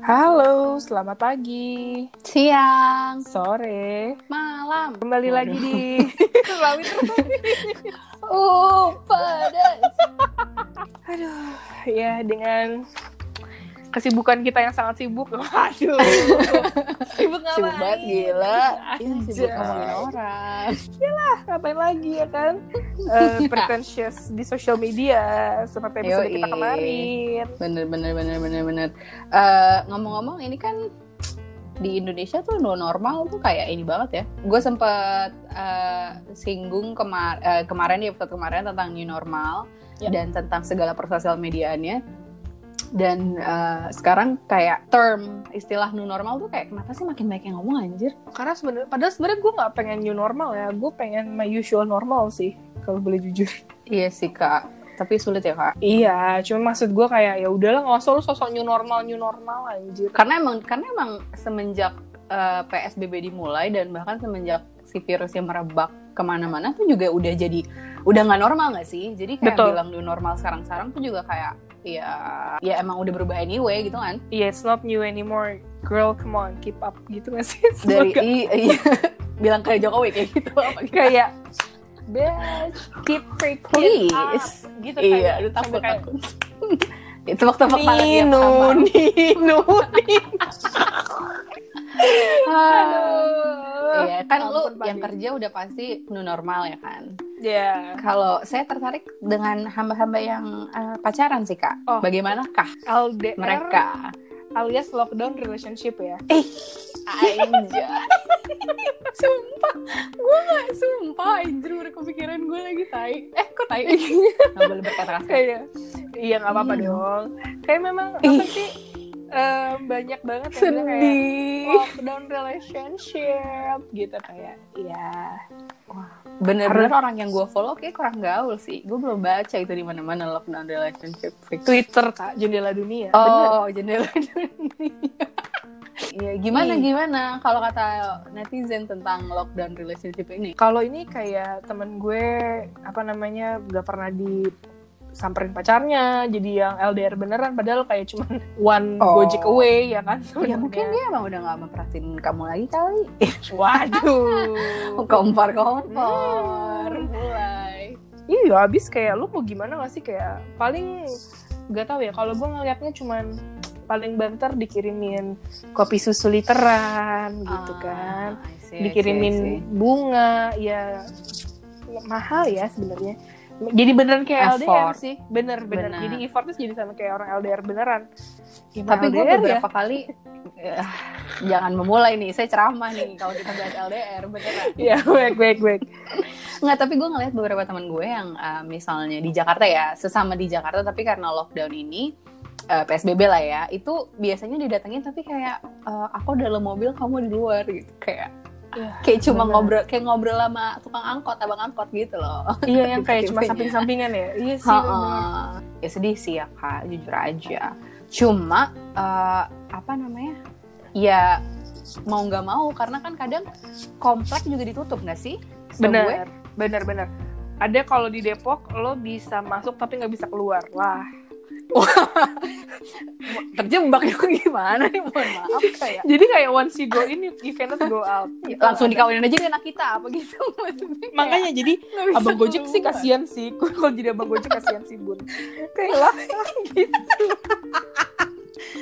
Halo, selamat pagi, Siang, sore, malam. kembali Waduh. lagi di terus. Oh, padas. Aduh, ya dengan kesibukan kita yang sangat sibuk. Waduh, sibuk ngapain? Sibuk banget gila. Ini sibuk ngomongin orang. Ngapain lagi ya kan? Eh, pretentious di social media seperti episode Yoi. kita kemarin. Bener, bener, bener, bener, bener. Eh, ngomong-ngomong, ini kan di Indonesia tuh no normal tuh kayak ini banget ya. Gue sempet eh, singgung kemar eh, kemarin di episode kemarin tentang new normal Ya. dan tentang segala persosial mediaannya. Dan eh, sekarang kayak term istilah new normal tuh kayak kenapa sih makin banyak yang ngomong anjir? Karena sebenarnya, padahal sebenarnya gue nggak pengen new normal ya, gue pengen my usual normal sih, kalau boleh jujur. Iya sih kak, tapi sulit ya kak. Iya, cuma maksud gue kayak ya udahlah nggak usah lu sosok new normal new normal anjir. Karena emang karena emang semenjak eh, PSBB dimulai dan bahkan semenjak si virus yang merebak ke mana-mana tuh juga udah jadi udah nggak normal nggak sih? Jadi kayak Betul. bilang new normal sekarang-sekarang tuh juga kayak ya ya emang udah berubah anyway gitu kan? Iya, it's not new anymore. Girl, come on, keep up gitu gak sih? Dari Semoga- i, iya bilang kayak Jokowi kayak gitu apa gitu. kayak bitch, keep freaking Please. up. Gitu Iya, kayak, takut kayak, takut. Itu tepuk-tepuk tangan tiap Nino. Nino. Aduh. Iya kan lu Ampun, yang kerja udah pasti new normal ya kan? Ya, Kalau saya tertarik dengan hamba-hamba yang eh, pacaran sih kak. Oh. Bagaimanakah LDR mereka? alias lockdown relationship ya. Eh, anjay. sumpah, gue gak sumpah anjir udah kepikiran gue lagi tai. Eh, kok tai? Gak boleh berkata kasar. kayak iya nggak apa-apa Iya. dong. Kayak memang apa sih eh, banyak banget yang bilang kayak Sedih. lockdown relationship gitu kayak ya Bener-bener orang yang gue follow kayak kurang gaul sih. Gue belum baca itu di mana-mana lockdown relationship. Twitter kak jendela dunia. Bener. Oh, jendela dunia. Iya, gimana Ih. gimana kalau kata netizen tentang lockdown relationship ini? Kalau ini kayak temen gue apa namanya nggak pernah disamperin pacarnya, jadi yang LDR beneran, padahal kayak cuma one Oh. gojek away ya kan? Ya sebenarnya. mungkin dia emang udah gak memperhatiin kamu lagi kali. Waduh. Kompar-kompar. Mulai. Iya, habis kayak lu mau gimana gak sih kayak paling nggak tahu ya. Kalau gue ngeliatnya cuman paling banter dikirimin kopi susu literan gitu Ah, kan, see, I see, dikirimin see. bunga ya mahal ya sebenarnya. Jadi beneran kayak LDR Effort. sih, bener bener. Bener. Jadi effortnya jadi sama kayak orang LDR beneran. Ya, Tapi gue LDR ya. beberapa kali eh, jangan memulai nih. Saya ceramah nih kalau kita bahas LDR beneran. Ya, baik baik baik. Nggak, tapi gue ngeliat beberapa teman gue yang eh, misalnya di Jakarta ya, sesama di Jakarta tapi karena lockdown ini eh, PSBB lah ya, itu biasanya didatengin tapi kayak eh, aku dalam mobil kamu di luar gitu kayak Ya, kayak cuma bener. ngobrol kayak ngobrol sama tukang angkot abang angkot gitu loh Iya yang kayak cuma samping-sampingan ya. Iya sih. Ha-ha. bener. ya sedih sih ya kak jujur aja cuma eh, apa namanya ya mau nggak mau karena kan kadang komplek juga ditutup nggak sih Setahu gue. Bener, bener, bener. Ada kalau di Depok lo bisa masuk tapi nggak bisa keluar. Wah, terjebak dong gimana nih mohon maaf kayak jadi kayak once you go in, you cannot go out. Gitu. langsung dikawinin aja deh anak kita apa gitu maksudnya kayak Makanya jadi nggak bisa abang Gojek sih kasihan sih. Kalau jadi abang Gojek kasihan sih bun. Kayak lah gitu.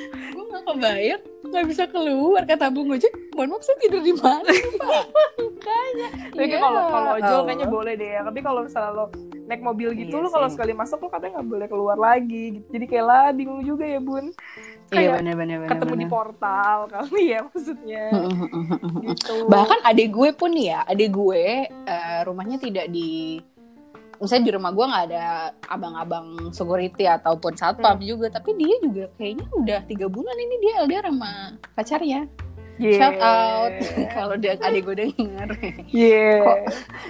gue nggak kebayang nggak bisa keluar kata Bung Gojek mohon maaf saya tidur di mana pak Tapi Iya. kalau kalau ojol Allah. kayaknya boleh deh ya. Tapi kalau misalnya lo naik mobil gitu Iya lo kalau sekali masuk lo katanya nggak boleh keluar lagi. Gitu. Jadi kayak lah bingung juga ya bun. iya Kayak benar benar benar ketemu di portal kali ya maksudnya. gitu. bahkan adik gue pun nih ya adik gue eh, rumahnya tidak di misalnya di rumah gue nggak ada abang-abang security ataupun satpam Hmm. juga tapi dia juga kayaknya udah tiga bulan ini dia LDR sama pacarnya Yeah. shout out kalau dia adik gue denger Yeah. Kok?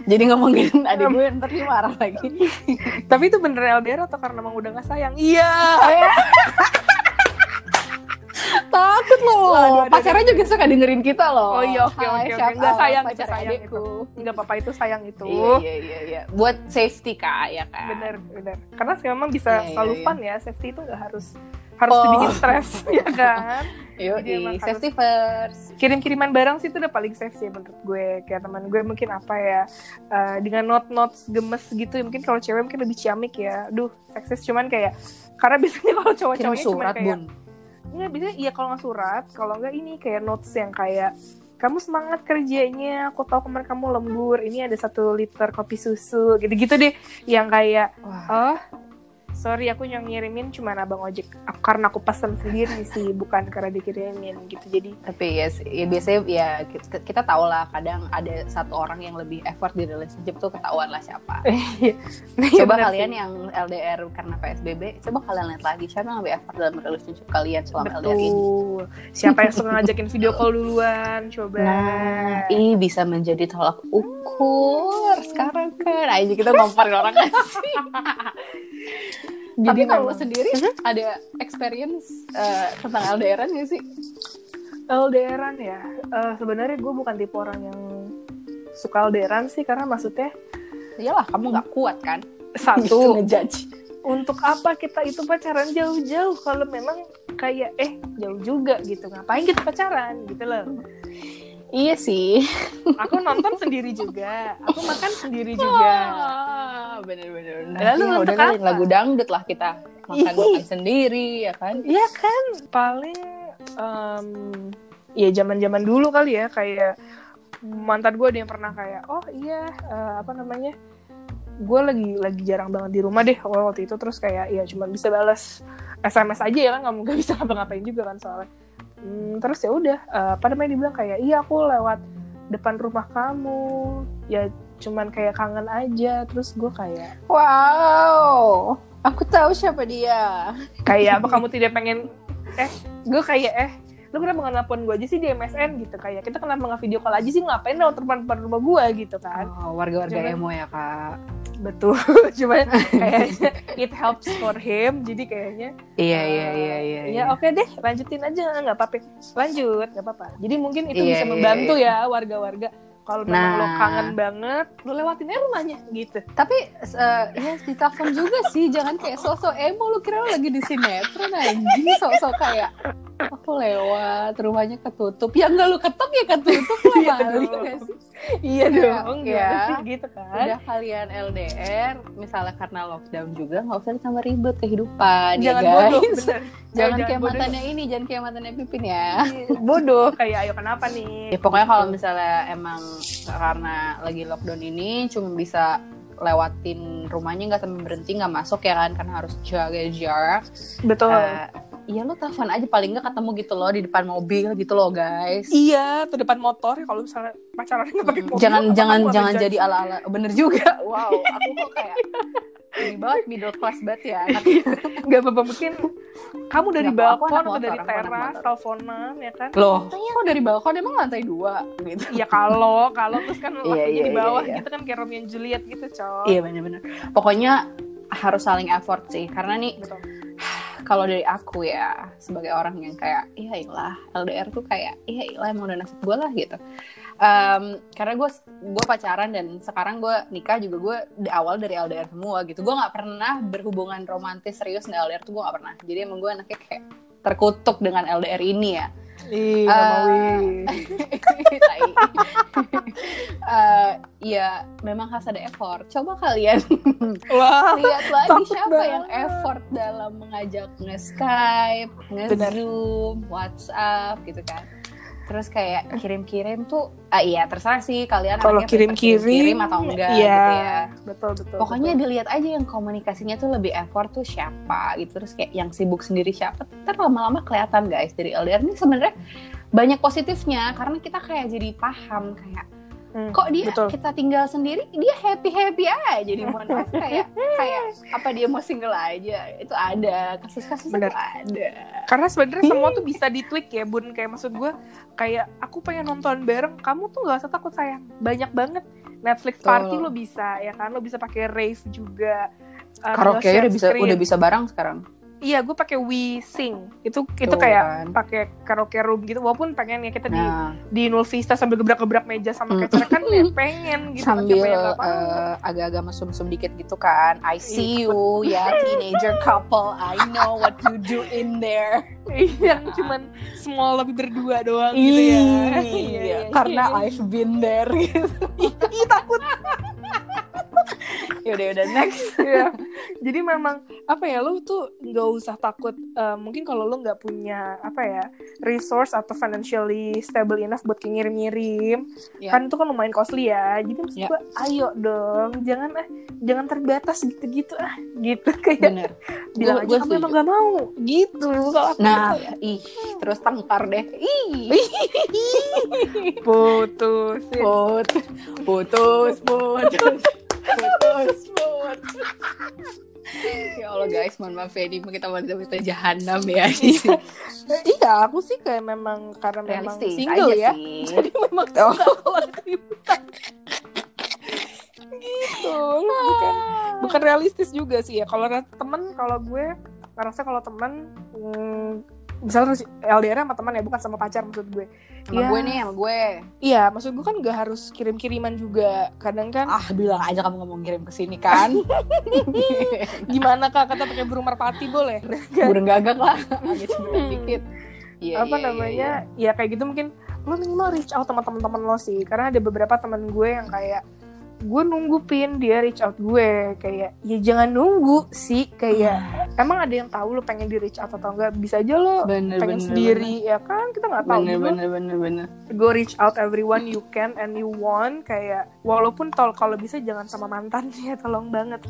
jadi ngomongin adik gue ntar dia marah lagi Tapi itu bener LDR atau karena emang udah gak sayang? Iya. takut loh. Waduh, aduh, Pacarnya aduh. juga suka dengerin kita loh. Oh iya oke oke oke. Enggak sayang pacar sayang itu. adikku. Enggak apa-apa itu sayang itu. Iya iya iya iya. Buat safety kak ya kan. Bener bener. Karena memang bisa Iya, iya, selalu iya. fun ya. Safety itu nggak harus harus Oh. dibikin stres ya kan. Yo, Jadi emang harus- safety first. Kirim-kiriman barang sih itu udah paling safe sih menurut gue. Kayak teman gue mungkin apa ya eh, dengan note-notes gemes gitu. Mungkin kalau cewek mungkin lebih ciamik ya. Duh, seksis cuman kayak karena biasanya kalau cowok-cowoknya cuma kayak bun. Enggak, biasanya iya kalau nggak surat, kalau nggak ini kayak notes yang kayak kamu semangat kerjanya, aku tahu kemarin kamu lembur, ini ada satu liter kopi susu, gitu-gitu deh, yang kayak Wah. oh sorry aku yang ngirimin cuma abang ojek, karena aku pesan sendiri sih, bukan karena dikirimin gitu, jadi Tapi ya, sih, ya biasanya ya kita, kita tahu lah kadang ada satu orang yang lebih effort di relationship tuh ketahuan lah siapa. Iya, Coba bener kalian sih. yang LDR karena PSBB, coba kalian lihat lagi siapa yang lebih effort dalam relationship kalian selama LDR ini. betul, siapa yang suka ngajakin video call duluan, coba. Nah, ini bisa menjadi tolak ukur sekarang kan. Aja kita ngomparin orang kan sih. Jadi Tapi kalau lo memang- sendiri ada experience eh, tentang LDRan gak sih? LDRan ya, Eh, sebenarnya gue bukan tipe orang yang suka LDRan sih, karena maksudnya Iyalah, kamu nggak kuat kan? satu. Gitu ngejudge. untuk apa kita itu pacaran jauh-jauh? Kalau memang kayak eh jauh juga gitu. Ngapain kita pacaran? Gitu loh Iya sih. aku nonton sendiri juga aku makan sendiri juga Ah, bener-bener. Lalu Lalu untuk udah apa? lagu dangdut lah kita makan makan sendiri ya kan? Iya kan paling em, ya zaman-zaman dulu kali ya kayak mantan gue ada yang pernah kayak oh iya eh, apa namanya gue lagi lagi jarang banget di rumah deh waktu itu terus kayak ya cuma bisa balas SMS aja ya kan nggak nggak bisa ngapa-ngapain juga kan soalnya Hmm, terus ya udah eh, apa namanya dibilang kayak iya aku lewat depan rumah kamu. Ya cuman kayak kangen aja terus gue kayak Wow, aku tahu siapa dia. kayak apa kamu tidak pengen? Eh gue kayak eh lu kenapa nggak nelfon gue aja sih di MSN gitu kayak kita kenapa nggak video call aja sih? Ngapain lewat depan depan rumah gue gitu kan. Oh, warga-warga Cuman- emo ya kak. Betul cuman kayaknya it helps for him jadi kayaknya Iya eh, iya iya iya. ya oke deh lanjutin aja nggak apa-apa lanjut nggak apa-apa jadi mungkin itu Iya, bisa iya, membantu iya. ya warga-warga kalau memang lo Nah. kangen banget lo lewatin aja rumahnya gitu Tapi eh, ya ditelepon juga sih, jangan kayak sosok emo lu kira lu lagi di sinetron anjing sosok kayak aku lewat rumahnya ketutup ya enggak lu ketok ya ketutup lah Iya dong. nggak sih iya Iya, dong. iya. ya sih gitu kan? Udah kalian LDR misalnya karena lockdown juga nggak usah ditambah ribet kehidupan jangan ya bodoh guys. bener. Jangan Eh, kayak bodoh. mantannya ini jangan kayak mantannya Pipin ya. Bodoh. Kayak ayo kenapa nih? Ya pokoknya kalau misalnya emang karena lagi lockdown ini cuma bisa lewatin rumahnya nggak sampai berhenti nggak masuk ya kan karena harus jaga jarak. Betul. Eh, Iya lo telepon aja paling nggak ketemu gitu loh di depan mobil gitu loh guys. Iya, tuh depan motor ya kalau misalnya pacaran nggak pakai mobil. jangan jangan jangan jadi ala ala bener juga. Wow, aku kok kayak ini banget middle class banget ya. anak. nggak apa-apa mungkin kamu dari apa-apa, balkon atau motor, dari teras teleponan ya kan? Loh, kok dari balkon emang lantai dua gitu. Iya kalau kalau terus kan Iya, waktunya iya, di bawah iya, iya. gitu kan kayak Romeo and Juliet gitu, coy. Iya bener-bener. Pokoknya harus saling effort sih karena nih Betul. Kalau dari aku ya sebagai orang yang kayak iya ilah LDR tuh kayak iya ilah emang udah nasib gue lah gitu. Em, karena gue gue pacaran dan sekarang gue nikah juga gue di awal dari LDR semua gitu. Gue nggak pernah berhubungan romantis serius di LDR tuh gue nggak pernah. Jadi emang gue anaknya kayak terkutuk dengan LDR ini ya Ih, Eh, Romawi. Tai. Eh, ya memang harus ada effort coba kalian Wah, lihat lagi siapa banget. yang effort dalam mengajak nge-Skype, nge-Zoom, WhatsApp gitu kan. Terus kayak kirim-kirim tuh ah iya terserah sih kalian kalau kirim-kirim atau enggak iya, gitu ya. Betul, betul. Pokoknya betul. dilihat aja yang komunikasinya tuh lebih effort tuh siapa gitu. Terus kayak yang sibuk sendiri siapa. Ntar lama-lama kelihatan guys dari LDR ini sebenarnya banyak positifnya karena kita kayak jadi paham kayak Hmm, kok dia betul. kita tinggal sendiri dia happy happy aja di mohon maaf kayak kayak apa dia mau single aja itu ada kasus-kasus itu Bener. ada Karena sebenarnya semua tuh bisa ditweak ya, Bun. Kayak maksud gue, kayak aku pengen nonton bareng, kamu tuh gak usah takut sayang. Banyak banget Netflix Betul. party lo bisa, ya kan? Lo bisa pakai rave juga. Uh, karaoke udah bisa screen. udah bisa bareng sekarang iya gue pakai We Sing itu itu Tuh, kayak kan. pakai karaoke room gitu walaupun pengen ya kita di Nah, di Nul Vista sambil gebrak-gebrak meja sama Mm. catcher kan ya pengen gitu sambil eh, agak-agak mesum-mesum dikit gitu kan. I see you, ya teenager couple. I know what you do in there. yang cuman small lebih berdua doang gitu ya Iya, iya, Iya, karena iya. I've been there gitu. Ih, takut Yaudah, udah next. Iya. Jadi memang apa ya lu tuh nggak usah takut. eh, mungkin kalau lu nggak punya apa ya resource atau financially stable enough buat kayak ngirim-ngirim, Iya. kan itu kan lumayan costly ya. Jadi maksud Iya. gua, ayo dong, jangan ah, jangan terbatas gitu-gitu ah, gitu kayak Bener. bilang Gua- aja gua kamu emang gak mau, gitu. Kalau Nah, gitu ya. ih, terus tengkar deh. Ih, putus. put, putus, putus, putus, putus. ya Allah guys, mohon maaf ya, ini kita mau kita jahanam ya di sini. iya, aku sih kayak memang karena memang Realistis single aja ya. sih. Jadi memang Oh. keributan. gitu. Bukan bukan realistis juga sih ya. Kalau temen, kalau gue ngerasa kalau temen hmm, misalnya LDR sama teman ya bukan sama pacar maksud gue. Sama Iya. gue nih, sama gue. Iya, maksud gue kan gak harus kirim-kiriman juga. Kadang kan Ah, bilang aja kamu ngomong kirim ke sini kan. gimana kak kata pakai burung merpati boleh? Burung gagak lah, agak cenderung dikit. Iya, apa iya, namanya ya kayak gitu mungkin lo minimal reach out sama teman-teman lo sih karena ada beberapa teman gue yang kayak gue nunggu pin dia reach out gue kayak ya jangan nunggu sih kayak emang ada yang tahu lo pengen di reach out atau enggak bisa aja lo Bener, pengen bener, sendiri ya kan kita nggak tahu Bener, bener, bener, bener. go reach out everyone you can and you want kayak walaupun tol kalau bisa jangan sama mantan ya tolong banget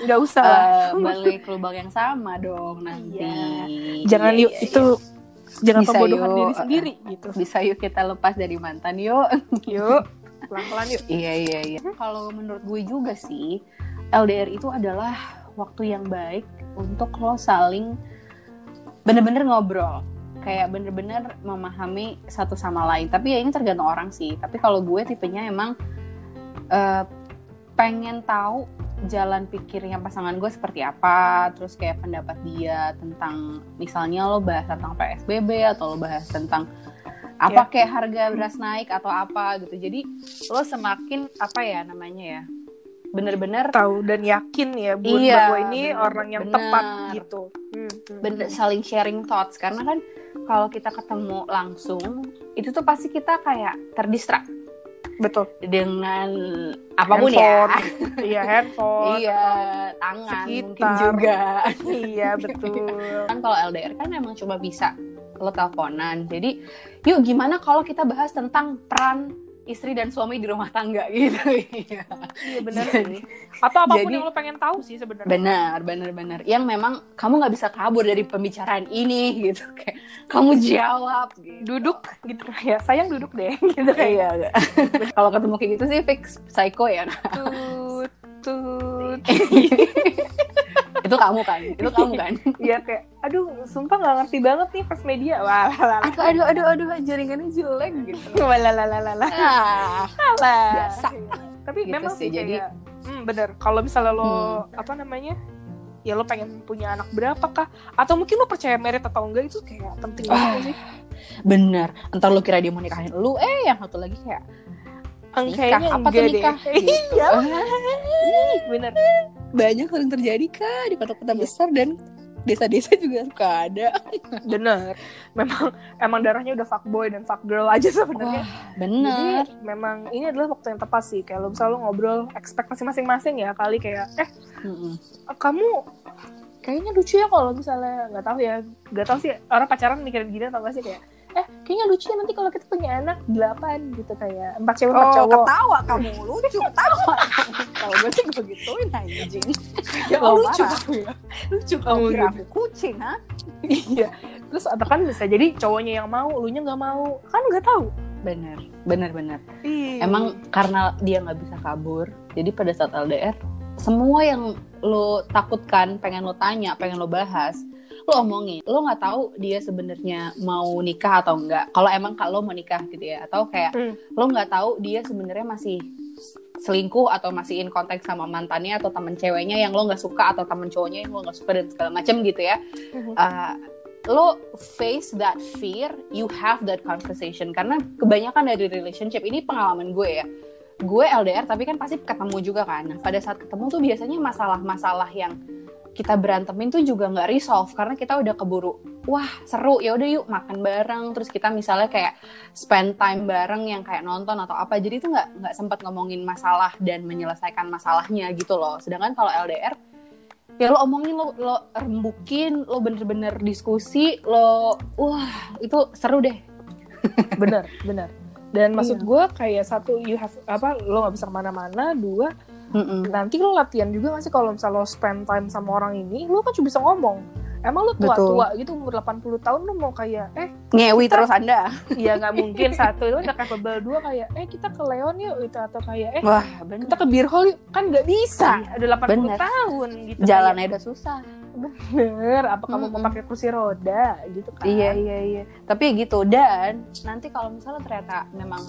nggak usah Eh, balik lubang yang sama dong nanti. Iya. jangan Iya, yuk iya, itu jangan Bisa pembodohan yuk. diri sendiri gitu iya. Bisa yuk kita lepas dari mantan yuk. yuk pelan-pelan yuk Iya iya iya. Kalau menurut gue juga sih LDR itu adalah waktu yang baik untuk lo saling bener-bener ngobrol. Kayak bener-bener memahami satu sama lain. Tapi ya ini tergantung orang sih. Tapi kalau gue tipenya emang eh, pengen tahu jalan pikirnya pasangan gue seperti apa, terus kayak pendapat dia tentang misalnya lo bahas tentang PSBB atau lo bahas tentang apa Ya. kayak harga beras naik atau apa gitu. Jadi lo semakin apa ya namanya ya, bener-bener tahu dan yakin ya buat Iya, bahwa ini bener, orang yang bener. tepat gitu. Hmm, hmm, bener hmm. saling sharing thoughts karena kan kalau kita ketemu langsung itu tuh pasti kita kayak terdistrak Betul. dengan apa pun ya. Handphone. Iya handphone. Iya, tangan mungkin Sekitar. juga. Iya betul. kan kalau LDR kan emang cuma bisa lo teleponan. Jadi, yuk gimana kalau kita bahas tentang peran istri dan suami di rumah tangga gitu. Iya. Iya benar sih. Atau apa pun jadi- yang lo pengen tahu sih sebenarnya. Benar, benar, benar. Yang memang kamu nggak bisa kabur dari pembicaraan ini gitu. Kayak kamu jawab gitu. Duduk gitu ya. Sayang duduk deh gitu kayak. Iya. kalau ketemu kayak gitu sih fix psycho ya. Tut tut. itu kamu kan? Itu kamu kan? Iya kayak aduh sumpah nggak ngerti banget nih first media. Wah lah aduh, aduh, aduh, aduh, jaringannya jelek gitu. Wah lah lah lah lah lah. Ah. Biasa. Tapi Gitu memang sih, sih jadi- kayak, hmm, bener. Kalau misalnya lo apa namanya, ya lo pengen punya anak berapa kah? Atau mungkin lo percaya merit atau enggak itu kayak penting Ah. banget sih. bener. Entar lu kira dia mau nikahin lu, eh yang satu lagi kayak nikah. Apa tuh deh. nikah? Gitu. Iya, bener. Banyak sering terjadi kak di kota-kota besar dan desa-desa juga suka ada. Bener. Memang emang darahnya udah fuckboy dan fuckgirl aja sebenarnya. Bener. Jadi memang ini adalah waktu yang tepat sih. Kayak lo misalnya lo ngobrol ekspektasi masing-masing ya kali kayak eh Mm-mm. kamu kayaknya lucu ya kalau misalnya nggak tahu ya nggak tahu sih orang pacaran mikirin gini atau nggak sih kayak eh kayaknya lucu ya nanti kalau kita punya anak delapan gitu kayak empat cewek empat Oh, cowok ketawa kamu lucu ketawa. Kalau gue sih gue gituin anjing. ya Lo lucu kamu ya lucu Kamu kamu kira gitu. aku kucing, ha? iya terus atau kan bisa jadi cowoknya yang mau lu nya nggak mau kan nggak tahu Bener, bener, bener. Iya. Emang karena dia nggak bisa kabur, jadi pada saat LDR, semua yang lo takutkan, pengen lo tanya, pengen lo bahas, lo omongin. Lo nggak tahu dia sebenarnya mau nikah atau enggak. Kalau emang kalau mau nikah gitu ya, atau kayak Hmm. lo nggak tahu dia sebenarnya masih selingkuh atau masih in kontak sama mantannya atau temen ceweknya yang lo nggak suka atau temen cowoknya yang lo nggak suka dan segala macam gitu ya uh, lo face that fear you have that conversation karena kebanyakan dari relationship ini pengalaman gue ya gue LDR tapi kan pasti ketemu juga kan nah, pada saat ketemu tuh biasanya masalah-masalah yang kita berantemin tuh juga nggak resolve karena kita udah keburu wah seru ya udah yuk makan bareng. Terus kita misalnya kayak spend time bareng yang kayak nonton atau apa jadi itu nggak nggak sempat ngomongin masalah dan menyelesaikan masalahnya gitu loh. Sedangkan kalau LDR ya lo omongin lo lo rembukin lo bener-bener diskusi lo wah itu seru deh. Bener bener. Dan maksud Iya. gue kayak satu you have apa lo nggak bisa ke mana-mana. Dua Mm-mm. nanti lo latihan juga gak sih kalau misal lo spend time sama orang ini lo kan cuma bisa ngomong emang lo Betul. tua-tua gitu umur 80 tahun lo mau kayak eh ngewi Kita- terus anda ya nggak mungkin satu itu udah capable dua kayak eh kita ke Leon yuk gitu atau kayak eh wah bener kita ke beer hall yuk kan nggak bisa Iya, udah 80 bener. tahun gitu jalannya udah susah kayak, bener apa kamu mau Mm-mm. pakai kursi roda gitu kan Iya iya iya. Tapi gitu dan nanti kalau misalnya ternyata memang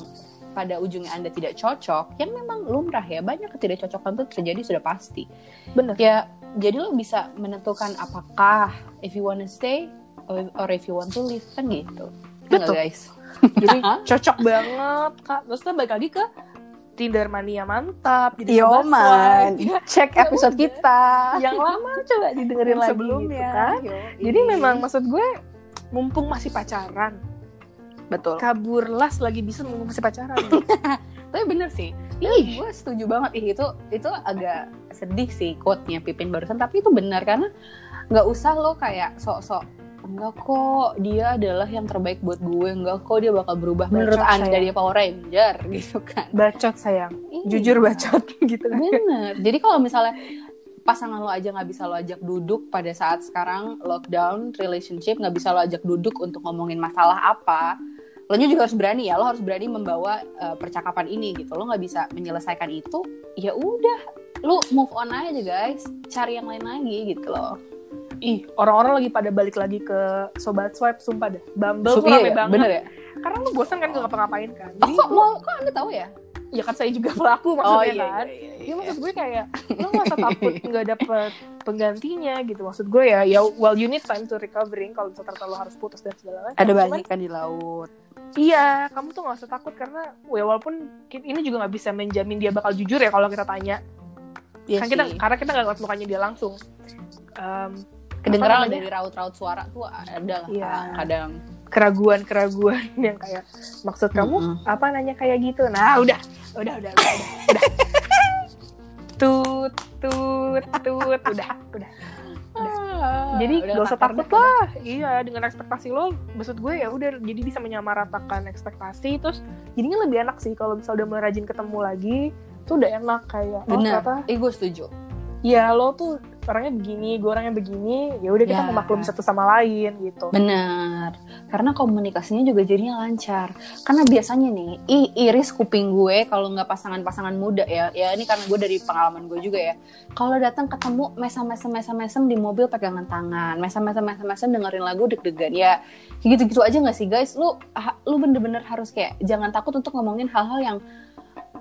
pada ujungnya anda tidak cocok, yang memang lumrah ya banyak ketidakcocokan itu terjadi sudah pasti. bener Ya jadi lo bisa menentukan apakah if you wanna stay or, if you want to leave kan gitu. Ya nggak, Betul. guys. jadi cocok banget kak terus kita balik lagi ke Tinder mania mantap jadi Yo man, cek episode kita yang lama coba didengerin lagi sebelumnya. gitu kan Yo, jadi memang maksud gue mumpung masih pacaran betul. kabur las lagi bisa masih pacaran Tapi bener sih. Ih, gue setuju banget. Ih, itu itu agak sedih sih quote-nya Pipin barusan. Tapi itu benar karena nggak usah lo kayak sok-sok enggak kok dia adalah yang terbaik buat gue enggak kok dia bakal berubah menurut Bacot, anda sayang. dia Power Ranger gitu kan bacot sayang Iya. jujur bacot gitu kan bener jadi kalau misalnya pasangan lo aja nggak bisa lo ajak duduk pada saat sekarang lockdown relationship nggak bisa lo ajak duduk untuk ngomongin masalah apa lo nya juga harus berani ya lo harus berani membawa uh, percakapan ini gitu. Lo nggak bisa menyelesaikan itu ya udah lo move on aja guys. Cari yang lain lagi gitu loh. Ih orang-orang lagi pada balik lagi ke sobat swipe sumpah dah Bumble tuh Iya, rame iya, banget. bener ya? Karena lu bosan kan gak ngapa-ngapain kan? Oh, jadi kok mau kok anda tahu ya? Ya kan saya juga pelaku maksudnya kan. Ya maksud gue kayak lo gak usah takut nggak dapet penggantinya gitu. Maksud gue ya ya well you need time to recovering kalau misalnya lo harus putus dan segala macam. Ada banyak kan di laut iya kamu tuh gak usah takut karena ya walaupun ini juga nggak bisa menjamin dia bakal jujur ya kalau kita tanya Iya kan kita sih. karena kita nggak ngeliat mukanya dia langsung Em, kedengeran dari raut-raut suara tuh ada lah Iya. kadang keraguan-keraguan yang kayak maksud kamu Mm-mm. apa nanya kayak gitu nah udah udah udah udah udah, udah. tut tut tut udah udah jadi Udah gak usah takut lah. iya dengan ekspektasi lo maksud gue ya udah jadi bisa menyamaratakan ekspektasi terus jadinya lebih enak sih kalau misalnya udah mulai rajin ketemu lagi tuh udah enak kayak oh bener. ternyata eh gue setuju. Ya lo tuh orangnya begini gue orangnya begini ya udah kita Ya. memaklumi satu sama lain gitu Benar, karena komunikasinya juga jadinya lancar. Karena biasanya nih, i- iris kuping gue kalau nggak pasangan-pasangan muda ya, ya ini karena gue dari pengalaman gue juga ya. Kalau datang ketemu mesem-mesem mesem-mesem di mobil pegangan tangan, mesem-mesem mesem-mesem dengerin lagu deg-degan ya, kayak gitu-gitu aja nggak sih guys? Lu ha- lu bener-bener harus kayak jangan takut untuk ngomongin hal-hal yang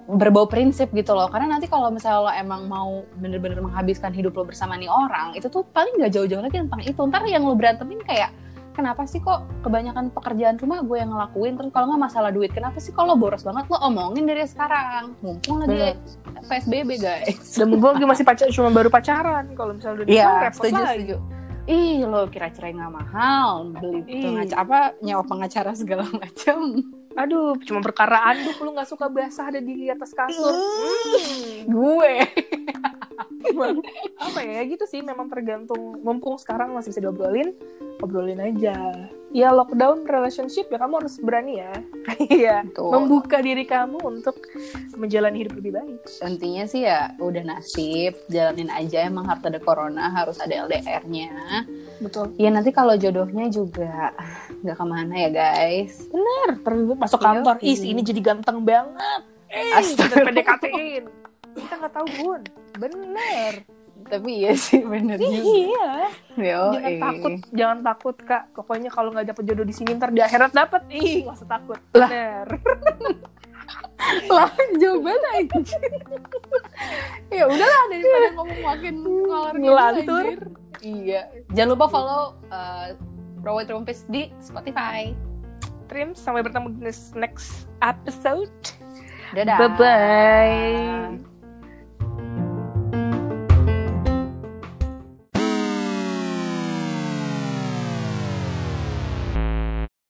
berbau prinsip gitu loh. Karena nanti kalau misalnya lo emang mau bener-bener menghabiskan hidup lo bersama nih orang itu tuh paling gak jauh-jauh lagi tentang itu. Ntar yang lo berantemin kayak kenapa sih kok kebanyakan pekerjaan rumah gue yang ngelakuin? Terus kalau nggak masalah duit kenapa sih kalau boros banget lo omongin dari sekarang? Mumpung lagi Bener. psbb guys. Dan gue lagi masih pacar cuma baru pacaran kalau misalnya udah nikah Iya, repot setuju, lagi. setuju. Ih, lo kira cerai nggak mahal, beli pengacara apa nyawa pengacara segala macam. Aduh cuma perkara anduk lu nggak suka basah ada di atas kasur. Hmm. Gue. Apa ya gitu sih memang tergantung. Mumpung sekarang masih bisa diobrolin obrolin aja. Ya lockdown relationship ya kamu harus berani ya. Iya. Membuka diri kamu untuk menjalani hidup lebih baik. Intinya sih ya udah nasib, jalanin aja emang harus ada corona, harus ada LDR-nya. betul. Ya nanti kalau jodohnya juga nggak ke mana ya guys. bener. Ter- masuk kantor. Iya. is ini jadi ganteng banget. Eh kita. PDKT-in. Kita nggak tahu bun. Bener. Tapi iya sih bener iya. Yo, jangan eh. takut jangan takut kak. Pokoknya kalau nggak dapet jodoh di sini ntar di akhirat dapet. Ih nggak usah takut. Lah. bener. Lah anjir ya udahlah daripada ngomong makin Ngelantur. iya. Jangan lupa follow uh, Rawat Rumpis di Spotify Trim, sampai bertemu di next episode. dadah Bye-bye.